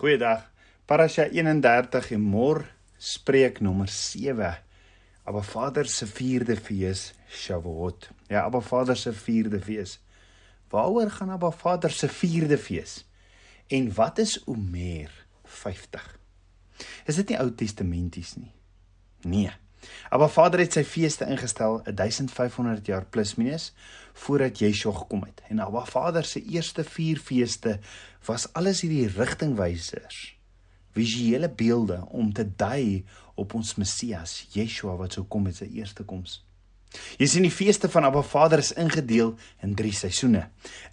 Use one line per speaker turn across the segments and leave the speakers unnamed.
Goeiedag. Parasha 31 en môre spreek nommer 7. Abba Vader se 4de fees, Shavuot. Ja, Abba Vader se 4de fees. Waaroor gaan Abba Vader se 4de fees? En wat is Omer 50? Is dit nie Ou Testamenties nie? Nee. Abba Vader het sy feeste ingestel 1500 jaar plus minus voordat Yeshua gekom het. En Abba Vader se eerste 4 feeste was alles hierdie rigtingwysers. Visuele beelde om te dui op ons Messias, Yeshua wat sou kom met sy eerste koms. Jy sien die feeste van Abba Vader is ingedeel in 3 seisoene.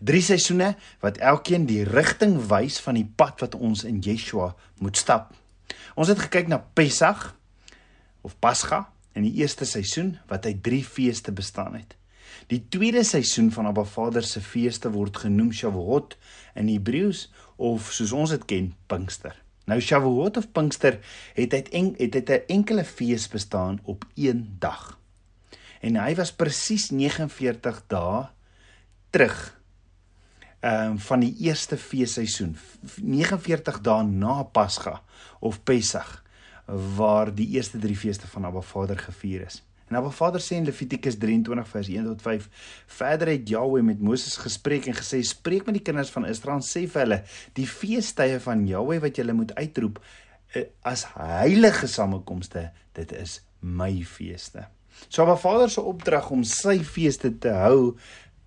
3 seisoene wat elkeen die rigting wys van die pad wat ons in Yeshua moet stap. Ons het gekyk na Pessach of Pasga in die eerste seisoen wat uit 3 feeste bestaan het. Die tweede seisoen van Abba Vader se feeste word genoem Shavuot in Hebreëus of soos ons dit ken, Pinkster. Nou Shavuot of Pinkster het uit en, het uit 'n enkele fees bestaan op een dag. En hy was presies 49 dae terug ehm um, van die eerste feesseisoen 49 dae na Pasga of Pessach waar die eerste 3 feeste van Abba Vader gevier is. En Abba Vader sê in Levitikus 23 vers 1 tot 5: Verder het Jahweh met Moses gespreek en gesê: "Spreek met die kinders van Israel en sê vir hulle: Die feestydde van Jahweh wat julle moet uitroep eh, as heilige samekomste, dit is my feeste." So Abba Vader se opdrag om sy feeste te hou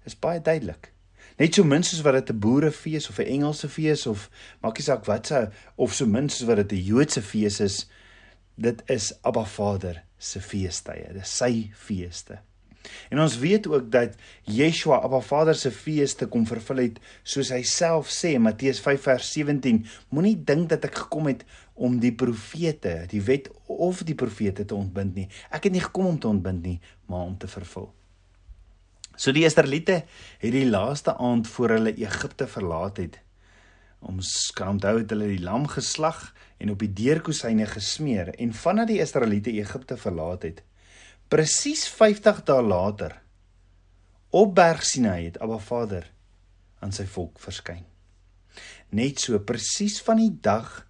is baie duidelik. Net so min soos wat dit 'n boerefees of 'n Engelse fees of maak nie saak wat se of so min soos wat dit 'n Joodse fees is, dit is Abba Vader se feestydde. Dit is sy feeste. En ons weet ook dat Yeshua Abba Vader se feeste kom vervul het soos hy self sê in Matteus 5 vers 17 moenie dink dat ek gekom het om die profete die wet of die profete te ontbind nie ek het nie gekom om te ontbind nie maar om te vervul So die Israeliete het die laaste aand voor hulle Egipte verlaat het ons kan onthou het hulle die lam geslag en op die deurkosyne gesmeer en vandat die Israeliete Egipte verlaat het. Presies 50 dae later op berg Sinai het Abba Vader aan sy volk verskyn. Net so presies van die dag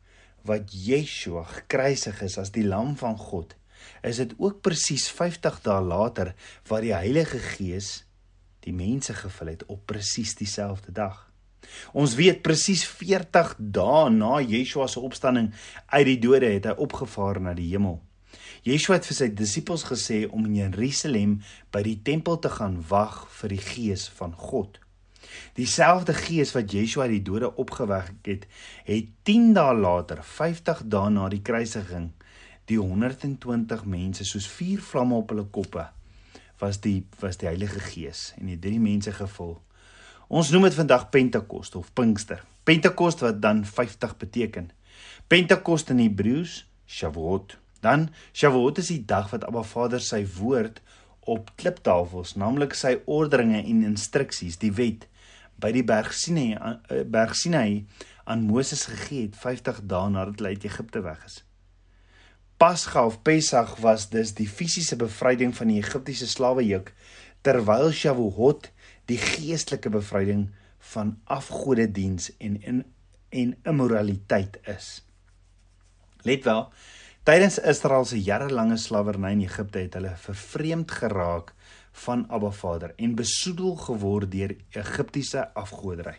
wat Yeshua gekruisig is as die lam van God is dit ook presies 50 dae later wat die Heilige Gees die mense gevul het op presies dieselfde dag Ons weet presies 40 dae na Yeshua se opstanding uit die dode het hy opgevaar na die hemel. Yeshua het vir sy disippels gesê om in Jerusalem by die tempel te gaan wag vir die gees van God. Dieselfde gees wat Yeshua uit die dode opgewek het, het 10 dae later, 50 dae na die kruisiging, die 120 mense soos vuur vlamme op hulle koppe was die was die Heilige Gees en die drie mense gevul Ons noem dit vandag Pentekost of Pinkster. Pentekost wat dan 50 beteken. Pentekost in Hebreëus Shavuot. Dan Shavuot is die dag wat Abba Vader sy woord op kliptafels, naamlik sy orderinge en instruksies, die wet by die berg Sinai eh, berg Sinai aan Moses gegee het 50 dae nadat hulle uit Egipte weg is. Pasga of Pessach was dus die fisiese bevryding van die Egiptiese slawejuk terwyl Shavuot die geestelike bevryding van afgodediens en in en immoraliteit is. Let wel, tydens Israel se jarelange slawerny in Egipte het hulle vervreemd geraak van Abba Vader en besoedel geword deur Egiptiese afgoderry.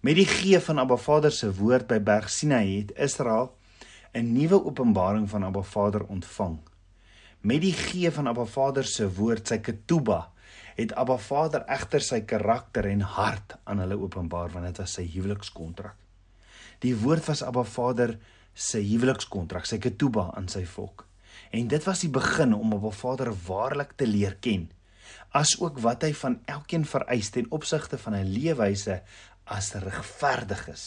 Met die gee van Abba Vader se woord by Berg Sinai het Israel 'n nuwe openbaring van Abba Vader ontvang. Met die gee van Abba Vader se woord, sy ketubah, het Abba Vader egter sy karakter en hart aan hulle openbaar want dit was sy huwelikskontrak. Die woord was Abba Vader se huwelikskontrak, sy ketuba aan sy volk. En dit was die begin om Abba Vader waarlik te leer ken, asook wat hy van elkeen vereis ten opsigte van 'n leefwyse as regverdig is.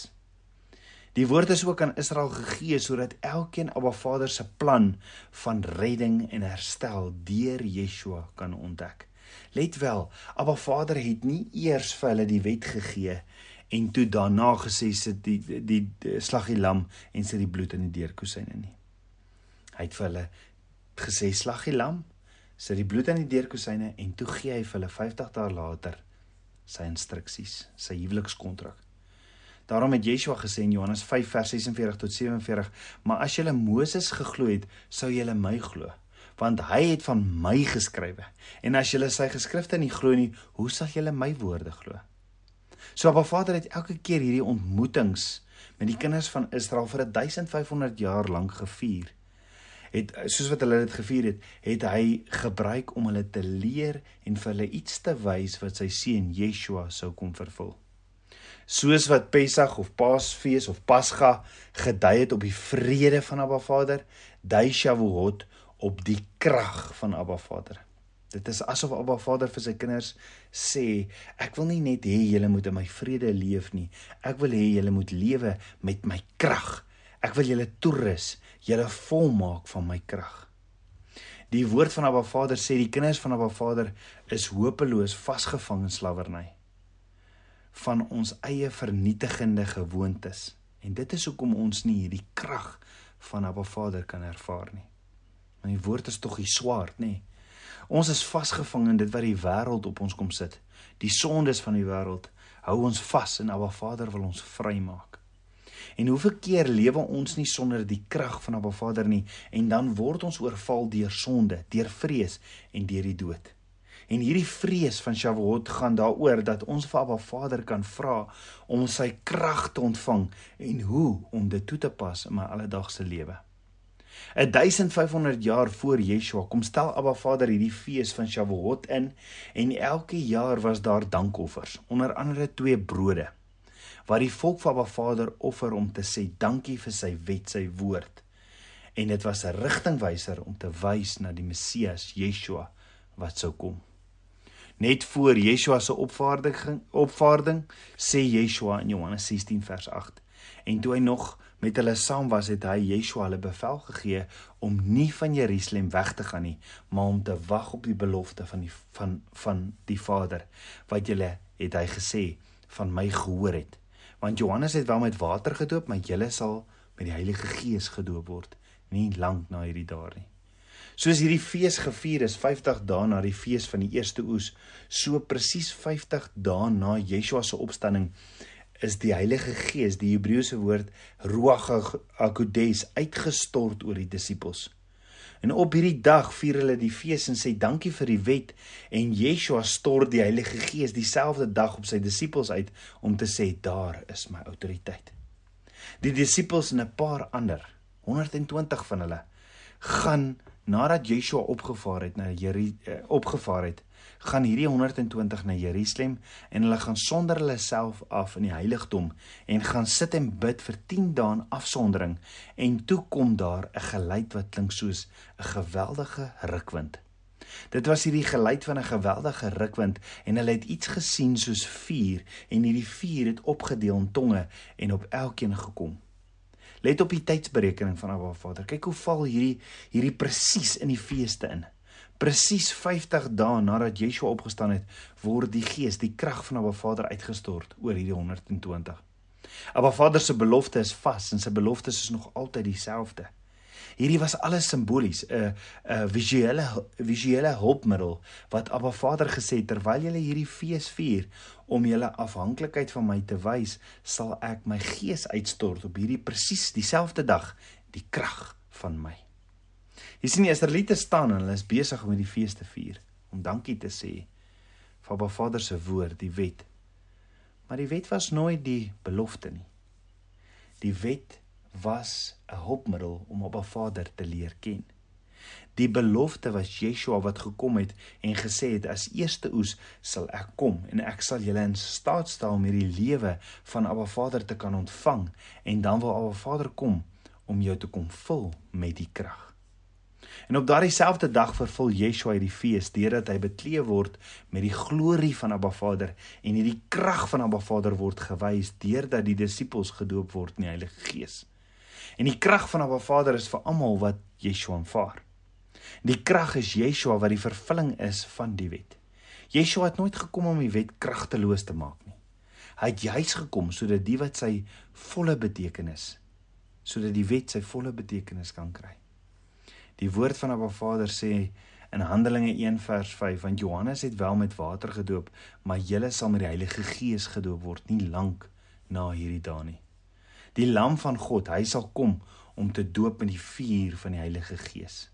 Die woord is ook aan Israel gegee sodat elkeen Abba Vader se plan van redding en herstel deur Yeshua kan ontdek. Let wel, Abba Vader het nie eers vir hulle die wet gegee en toe daarna gesê sit die die, die, die slag die lam en sit die bloed in die deurkosyne nie. Hy het vir hulle gesê slag die lam, sit die bloed in die deurkosyne en toe gee hy vir hulle 50 dae later sy instruksies, sy huwelikskontrak. Daarom het Yeshua gesê in Johannes 5 vers 46 tot 47: "Maar as julle Moses geglo het, sou julle my glo, want hy het van my geskrywe. En as julle sy geskrifte nie glo nie, hoe sal julle my woorde glo?" So Abba Vader het elke keer hierdie ontmoetings met die kinders van Israel vir 1500 jaar lank gevier het soos wat hulle dit gevier het, het hy gebruik om hulle te leer en vir hulle iets te wys wat sy seun Yeshua sou kom vervul. Soos wat Pessach of Paasfees of Pasga gedui het op die vrede van Abba Vader, dui Shavuot op die krag van Abba Vader. Dit is asof Abba Vader vir sy kinders sê, ek wil nie net hê julle moet in my vrede leef nie. Ek wil hê julle moet lewe met my krag. Ek wil julle toerus julle volmaak van my krag. Die woord van Abba Vader sê die kinders van Abba Vader is hopeloos vasgevang in slawerny van ons eie vernietigende gewoontes. En dit is hoekom ons nie hierdie krag van Abba Vader kan ervaar nie. Want die woord is tog die swaard, nê? Ons is vasgevang in dit wat die wêreld op ons kom sit. Die sondes van die wêreld hou ons vas en Abba Vader wil ons vrymaak. En hoeveel keer lewe ons nie sonder die krag van Abba Vader nie en dan word ons oorval deur sonde, deur vrees en deur die dood. En hierdie vrees van Shavuot gaan daaroor dat ons vir Abba Vader kan vra om sy krag te ontvang en hoe om dit toe te pas in my alledaagse lewe. 1500 jaar voor Yeshua kom stel Abba Vader hierdie fees van Shavuot in en elke jaar was daar dankoffers, onder andere twee brode wat die volk van Abba Vader offer om te sê dankie vir sy wet, sy woord. En dit was 'n rigtingwyser om te wys na die Messias, Yeshua, wat sou kom. Net voor Yeshua se opvaarding opvaarding sê Yeshua in Johannes 16 vers 8. En toe hy nog met hulle saam was, het hy Yeshua hulle bevel gegee om nie van Jerusalem weg te gaan nie, maar om te wag op die belofte van die van van die Vader wat julle het hy gesê van my gehoor het want Johannes het wel met water gedoop, maar julle sal met die Heilige Gees gedoop word nie lank na hierdie dae nie. Soos hierdie fees gevier is 50 dae na die fees van die eerste oes, so presies 50 dae na Yeshua se opstanding is die Heilige Gees, die Hebreëse woord Ruach HaKodes uitgestort oor die disippels. En op hierdie dag vier hulle die fees en sê dankie vir die wet en Yeshua stort die Heilige Gees dieselfde dag op sy disippels uit om te sê daar is my autoriteit. Die disippels en 'n paar ander, 120 van hulle, gaan nadat Yeshua opgevaar het na Jeri uh, opgevaar het, gaan hierdie 120 na Jerusalem en hulle gaan sonder hulle self af in die heiligdom en gaan sit en bid vir 10 dae in afsondering en toe kom daar 'n geluid wat klink soos 'n geweldige rukwind. Dit was hierdie geluid van 'n geweldige rukwind en hulle het iets gesien soos vuur en hierdie vuur het opgedeel in tonge en op elkeen gekom. Let op die tydsberekening van Abba Vader. Kyk hoe val hierdie hierdie presies in die feeste in. Presies 50 dae nadat Yeshua opgestaan het, word die Gees, die krag van Abba Vader uitgestort oor hierdie 120. Abba Vader se belofte is vas en sy beloftes is nog altyd dieselfde. Hierdie was alles simbolies, 'n 'n visuele visuele hulpmiddel wat Abba Vader gesê terwyl julle hierdie fees vier om julle afhanklikheid van my te wys, sal ek my gees uitstort op hierdie presies dieselfde dag, die krag van my. Jy sien die Israeliete staan en hulle is besig om hierdie fees te vier, om dankie te sê vir Abba Vader se woord, die wet. Maar die wet was nooit die belofte nie. Die wet was 'n hulpmiddel om Abba Vader te leer ken. Die belofte was Yeshua wat gekom het en gesê het as eerste oes sal ek kom en ek sal julle in staat stel om hierdie lewe van Abba Vader te kan ontvang en dan wil Abba Vader kom om jou te kom vul met die krag. En op daardie selfde dag vervul Yeshua hierdie fees deurdat hy bekleed word met die glorie van Abba Vader en hierdie krag van Abba Vader word gewys deurdat die disippels gedoop word in die Heilige Gees. En die krag van Abba Vader is vir almal wat Yeshua aanvaar. Die krag is Yeshua wat die vervulling is van die wet. Yeshua het nooit gekom om die wet kragteloos te maak nie. Hy het juis gekom sodat die wat sy volle betekenis sodat die wet sy volle betekenis kan kry. Die woord van Abba Vader sê in Handelinge 1 vers 5 want Johannes het wel met water gedoop, maar julle sal met die Heilige Gees gedoop word nie lank na hierdie dae nie. Die lam van God, hy sal kom om te doop met die vuur van die Heilige Gees.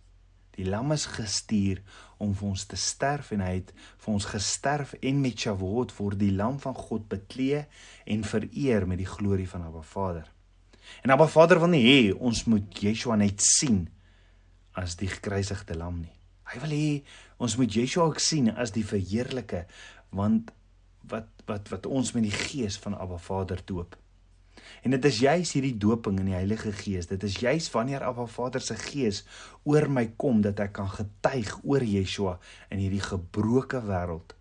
Die lam is gestuur om vir ons te sterf en hy het vir ons gesterf en met Shavuot word die lam van God beklee en vereer met die glorie van Abba Vader. En Abba Vader wil nie hê ons moet Yeshua net sien as die gekruisigde lam nie. Hy wil hê ons moet Yeshua ook sien as die verheerlike want wat wat wat ons met die gees van Abba Vader doop. En dit is juis hierdie doping in die Heilige Gees. Dit is juis wanneer Abba Vader se Gees oor my kom dat ek kan getuig oor Yeshua in hierdie gebroke wêreld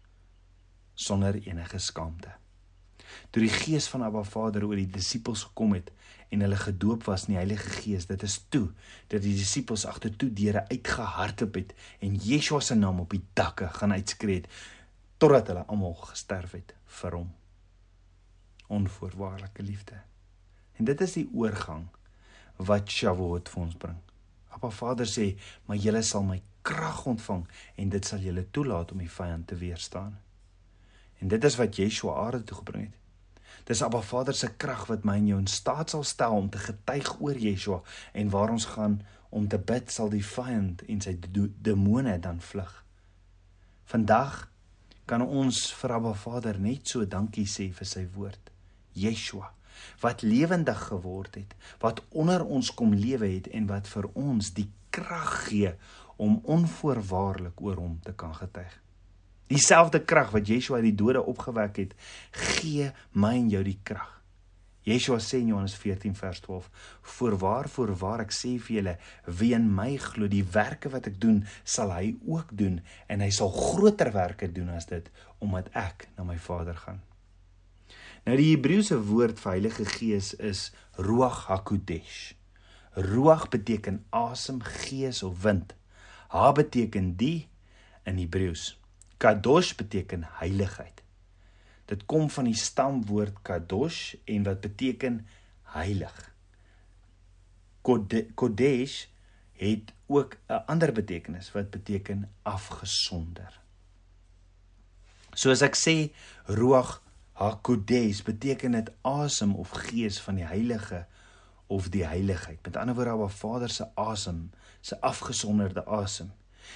sonder enige skaamte. Toe die Gees van Abba Vader oor die disippels gekom het en hulle gedoop was in die Heilige Gees, dit is toe dat die disippels agtertoe deure uitgehardloop het en Yeshua se naam op die dakke gaan uitskree het totdat hulle almal gesterf het vir hom. Onvoorwaardelike liefde. En dit is die oorgang wat Shavuot vir ons bring. Appa Vader sê, "Maar julle sal my krag ontvang en dit sal julle toelaat om die vyand te weerstaan." En dit is wat Yeshua aarde toe gebring het. Dis Appa Vader se krag wat my en jou in staat sal stel om te getuig oor Yeshua en waar ons gaan om te bid sal die vyand en sy demone dan vlug. Vandag kan ons vir Abba Vader net so dankie sê vir sy woord. Yeshua wat lewendig geword het, wat onder ons kom lewe het en wat vir ons die krag gee om onvoorwaardelik oor hom te kan getuig. Dieselfde krag wat Yeshua uit die dode opgewek het, gee my en jou die krag. Yeshua sê in Johannes 14 vers 12: "Voorwaar, voorwaar ek sê vir julle, wie in my glo, die werke wat ek doen, sal hy ook doen en hy sal groter werke doen as dit, omdat ek na my Vader gaan." Nou die Hebreëse woord vir Heilige Gees is Ruach HaKodesh. Ruach beteken asem, gees of wind. Ha beteken die in Hebreëus. Kadosh beteken heiligheid. Dit kom van die stamwoord kadosh en wat beteken heilig. Kodesh het ook 'n ander betekenis wat beteken afgesonder. Soos ek sê, Ruach Hakodes beteken dit asem of gees van die heilige of die heiligheid. Met ander woorde, Abba Vader se asem, se afgesonderde asem.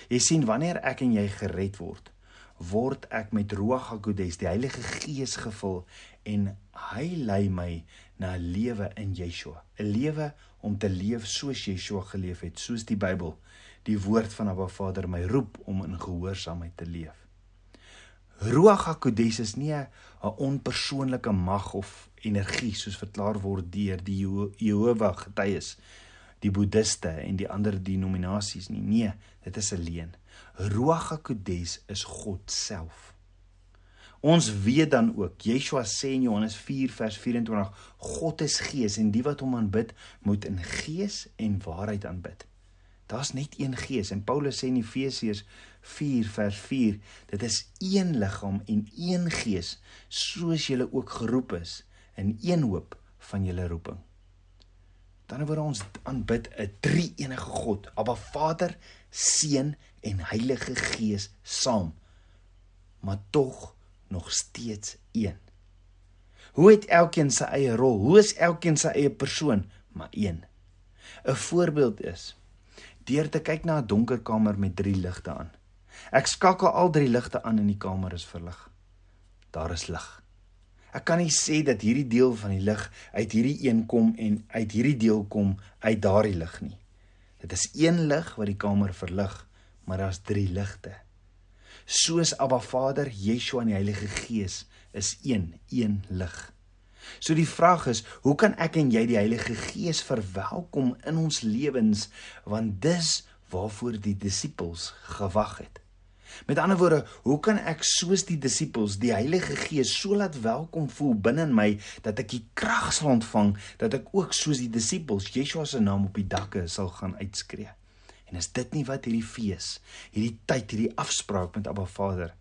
Jy sien wanneer ek en jy gered word, word ek met Ruach Hakodes, die Heilige Gees gevul en hy lei my na 'n lewe in Yeshua, 'n lewe om te leef soos Yeshua geleef het, soos die Bybel, die woord van Abba Vader my roep om in gehoorsaamheid te leef. Ruach HaKodes is nie 'n onpersoonlike mag of energie soos verklaar word deur die Jehovah getuies, die boeddiste en die ander denominasies nie. Nee, dit is 'n leuen. Ruach HaKodes is God self. Ons weet dan ook, Yeshua sê in Johannes 4 vers 24, God is gees en die wat hom aanbid, moet in gees en waarheid aanbid. Daar's net een gees en Paulus sê in Efesiërs 4 vers 4 dit is een liggaam en een gees soos julle ook geroep is in een hoop van julle roeping. Dan word ons aanbid 'n drie enige God, Abba Vader, Seun en Heilige Gees saam. Maar tog nog steeds een. Hoe het elkeen sy eie rol? Hoe is elkeen sy eie persoon? Maar een. 'n Voorbeeld is deur te kyk na 'n donker kamer met drie ligte aan. Ek skakel al drie ligte aan en die kamer is verlig. Daar is lig. Ek kan nie sê dat hierdie deel van die lig uit hierdie een kom en uit hierdie deel kom uit daardie lig nie. Dit is een lig wat die kamer verlig, maar daar's drie ligte. Soos Abba Vader, Yeshua en die Heilige Gees is een, een lig. So die vraag is, hoe kan ek en jy die Heilige Gees verwelkom in ons lewens want dis waarvoor die disippels gewag het. Met ander woorde, hoe kan ek soos die disippels die Heilige Gees so laat welkom voel binne in my dat ek die krag sal ontvang dat ek ook soos die disippels Yeshua se naam op die dakke sal gaan uitskree? En is dit nie wat hierdie fees, hierdie tyd, hierdie afspraak met Abba Vader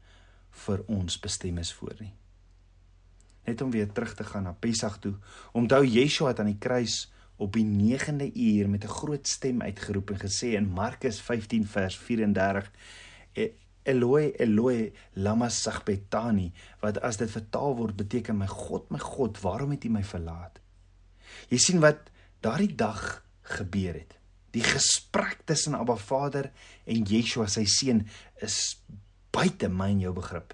vir ons bestem is voor nie? net om weer terug te gaan na Pessach toe. Onthou Yeshua het aan die kruis op die 9de uur met 'n groot stem uitgeroep en gesê in Markus 15 vers 34 eh, Eloi Eloi lama sabachthani wat as dit vertaal word beteken my God my God waarom het U my verlaat Jy sien wat daardie dag gebeur het Die gesprek tussen Abba Vader en Yeshua sy seun is buite my en jou begrip.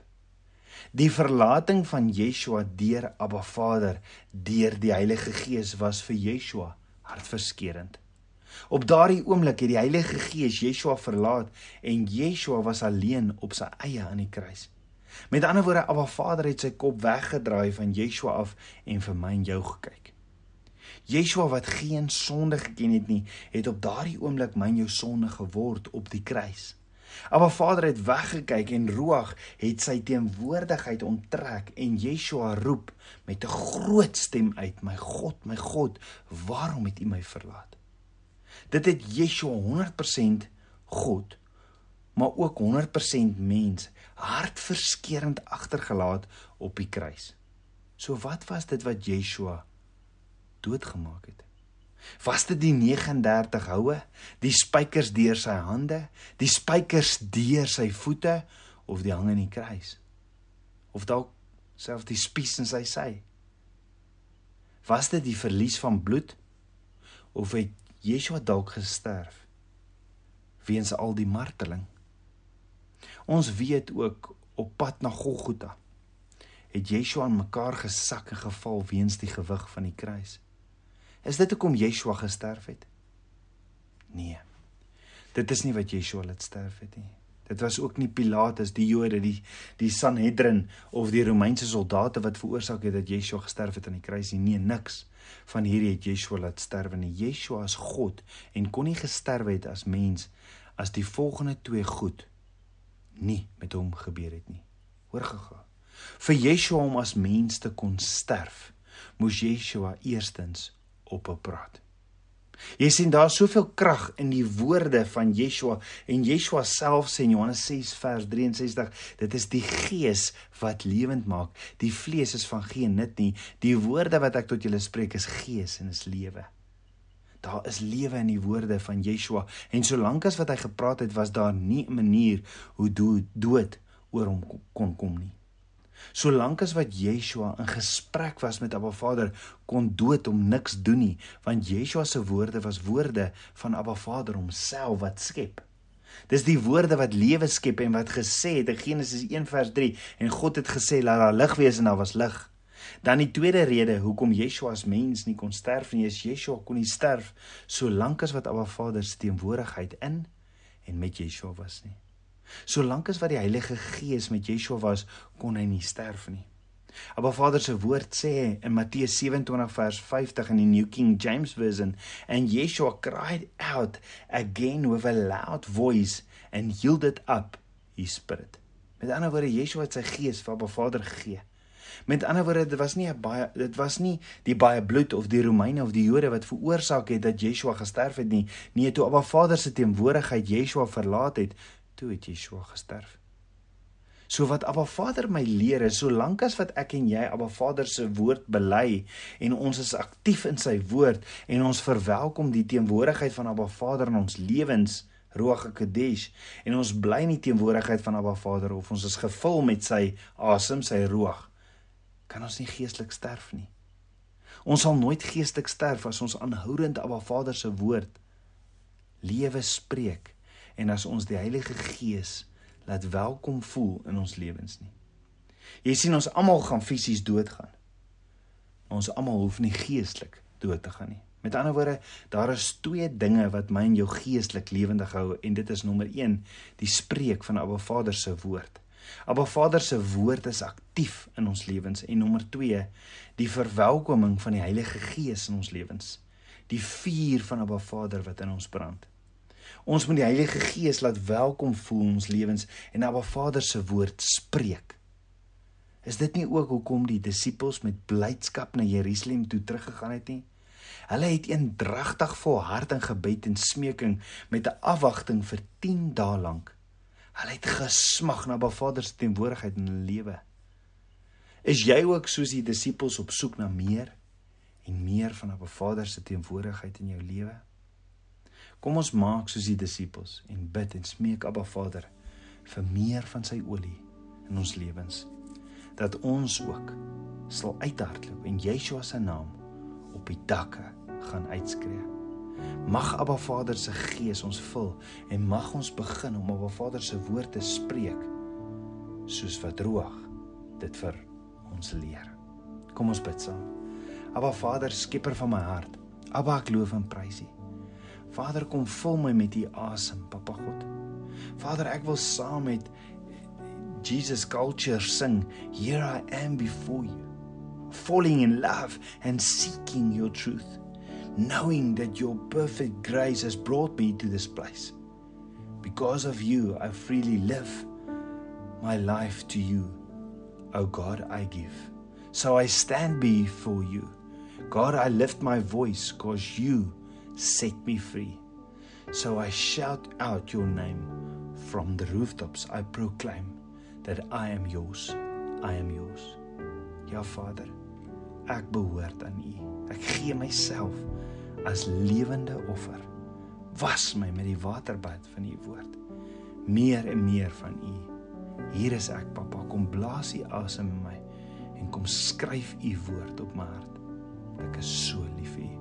Die verlating van Yeshua deur Abba Vader deur die Heilige Gees was vir Yeshua hartverskeurende. Op daardie oomblik het die Heilige Gees Yeshua verlaat en Yeshua was alleen op sy eie aan die kruis. Met ander woorde, Abba Vader het sy kop weggedraai van Yeshua af en vir my en jou gekyk. Yeshua wat geen sonde geken het nie, het op daardie oomblik myn jou sonde geword op die kruis. Maar Vader het weggekyk en Ruach het sy teenwoordigheid onttrek en Yeshua roep met 'n groot stem uit: "My God, my God, waarom het U my verlaat?" Dit het Yeshua 100% God, maar ook 100% mens hartverskeurende agtergelaat op die kruis. So wat was dit wat Yeshua doodgemaak het. Was dit die 39 houe, die spykers deur sy hande, die spykers deur sy voete of die hang in die kruis? Of dalk selfs die spies in sy sy? Was dit die verlies van bloed of het Yeshua dalk gesterf weens al die marteling? Ons weet ook op pad na Golgotha het Yeshua aan mekaar gesak en geval weens die gewig van die kruis. Is dit hoekom Yeshua gesterf het? Nee. Dit is nie wat Yeshua laat sterf het nie. Dit was ook nie Pilatus, die Jode, die die Sanhedrin of die Romeinse soldate wat veroorsaak het dat Yeshua gesterf het aan die kruis nie. Nee, niks van hierdie het Yeshua laat sterwe nie. Yeshua is God en kon nie gesterf het as mens as die volgende twee goed nie met hom gebeur het nie. Hoor gaga. Vir Yeshua om as mens te kon sterf, moes Yeshua eerstens op 'n praat. Jy sien daar's soveel krag in die woorde van Yeshua en Yeshua self sê in Johannes 6 vers 63 dit is die gees wat lewend maak. Die vlees is van geen nut nie. Die woorde wat ek tot julle spreek is gees en is lewe. Daar is lewe in die woorde van Yeshua en solank as wat hy gepraat het was daar nie 'n manier hoe dood oor hom kon kom nie Solank as wat Yeshua in gesprek was met Abba Vader, kon dood hom niks doen nie, want Yeshua se woorde was woorde van Abba Vader homself wat skep. Dis die woorde wat lewe skep en wat gesê het in Genesis 1 vers 3 en God het gesê laat daar lig wees en daar was lig. Dan die tweede rede hoekom Yeshua as mens nie kon sterf nie, is Yeshua kon nie sterf solank as wat Abba Vader se teenwoordigheid in en met Yeshua was nie. Solank as wat die Heilige Gees met Yeshua was, kon hy nie sterf nie. Maar Vader se woord sê in Matteus 27 vers 50 in die New King James Version, and Yeshua cried out again with a loud voice and yielded up his spirit. Met ander woorde, Yeshua het sy gees vir Abba Vader gegee. Met ander woorde, dit was nie 'n baie dit was nie die baie bloed of die Romeine of die Jode wat veroorsaak het dat Yeshua gesterf het nie. Nee, toe Abba Vader se teenwoordigheid Yeshua verlaat het, toe het Yeshua gesterf. So wat Abba Vader my leer is, solank as wat ek en jy Abba Vader se woord bely en ons is aktief in sy woord en ons verwelkom die teenwoordigheid van Abba Vader in ons lewens, Ruach HaKodesh, en ons bly in die teenwoordigheid van Abba Vader of ons is gevul met sy asem, sy Ruach, kan ons nie geestelik sterf nie. Ons sal nooit geestelik sterf as ons aanhoudend Abba Vader se woord lewe spreek en as ons die Heilige Gees laat welkom voel in ons lewens nie. Jy sien ons almal gaan fisies doodgaan. Ons almal hoef nie geestelik dood te gaan nie. Met ander woorde, daar is twee dinge wat my en jou geestelik lewendig hou en dit is nommer 1, die spreek van Abba Vader se woord. Abba Vader se woord is aktief in ons lewens en nommer 2, die verwelkoming van die Heilige Gees in ons lewens. Die vuur van Abba Vader wat in ons brand. Ons moet die Heilige Gees laat welkom voel in ons lewens en Abba Vader se woord spreek. Is dit nie ook hoekom die disippels met blydskap na Jerusalem toe teruggegaan het nie? Hulle het eendragtig volhard in gebed en smeking met 'n afwagting vir 10 dae lank. Hulle het gesmag na Abba Vader se teenwoordigheid in hulle lewe. Is jy ook soos die disippels op soek na meer en meer van Abba Vader se teenwoordigheid in jou lewe? Kom ons maak soos die disippels en bid en smeek Abba Vader vir meer van sy olie in ons lewens. Dat ons ook sal uithardloop en Yeshua se naam op die dakke gaan uitskree. Mag Abba Vader se gees ons vul en mag ons begin om Abba Vader se woord te spreek soos wat Ruach dit vir ons leer. Kom ons bid saam. Abba Vader, skepper van my hart. Abba, ek loof en prys U. Vader, kom vul my met U asem, Papa God. Vader, ek wil saam met Jesus culture sing, Here I am before you, falling in love and seeking your truth, knowing that your perfect grace has brought me to this place. Because of you, I freely live my life to you. O God, I give. So I stand before you. God, I lift my voice because you set me free. So I shout out your name from the rooftops. I proclaim that I am yours. I am yours. Ja Vader, ek behoort aan U. Ek gee myself as lewende offer. Was my met die waterbad van U woord. Meer en meer van U. Hier is ek, Papa, kom blaas U asem in my en kom skryf U woord op my hart. Ek is so lief vir U.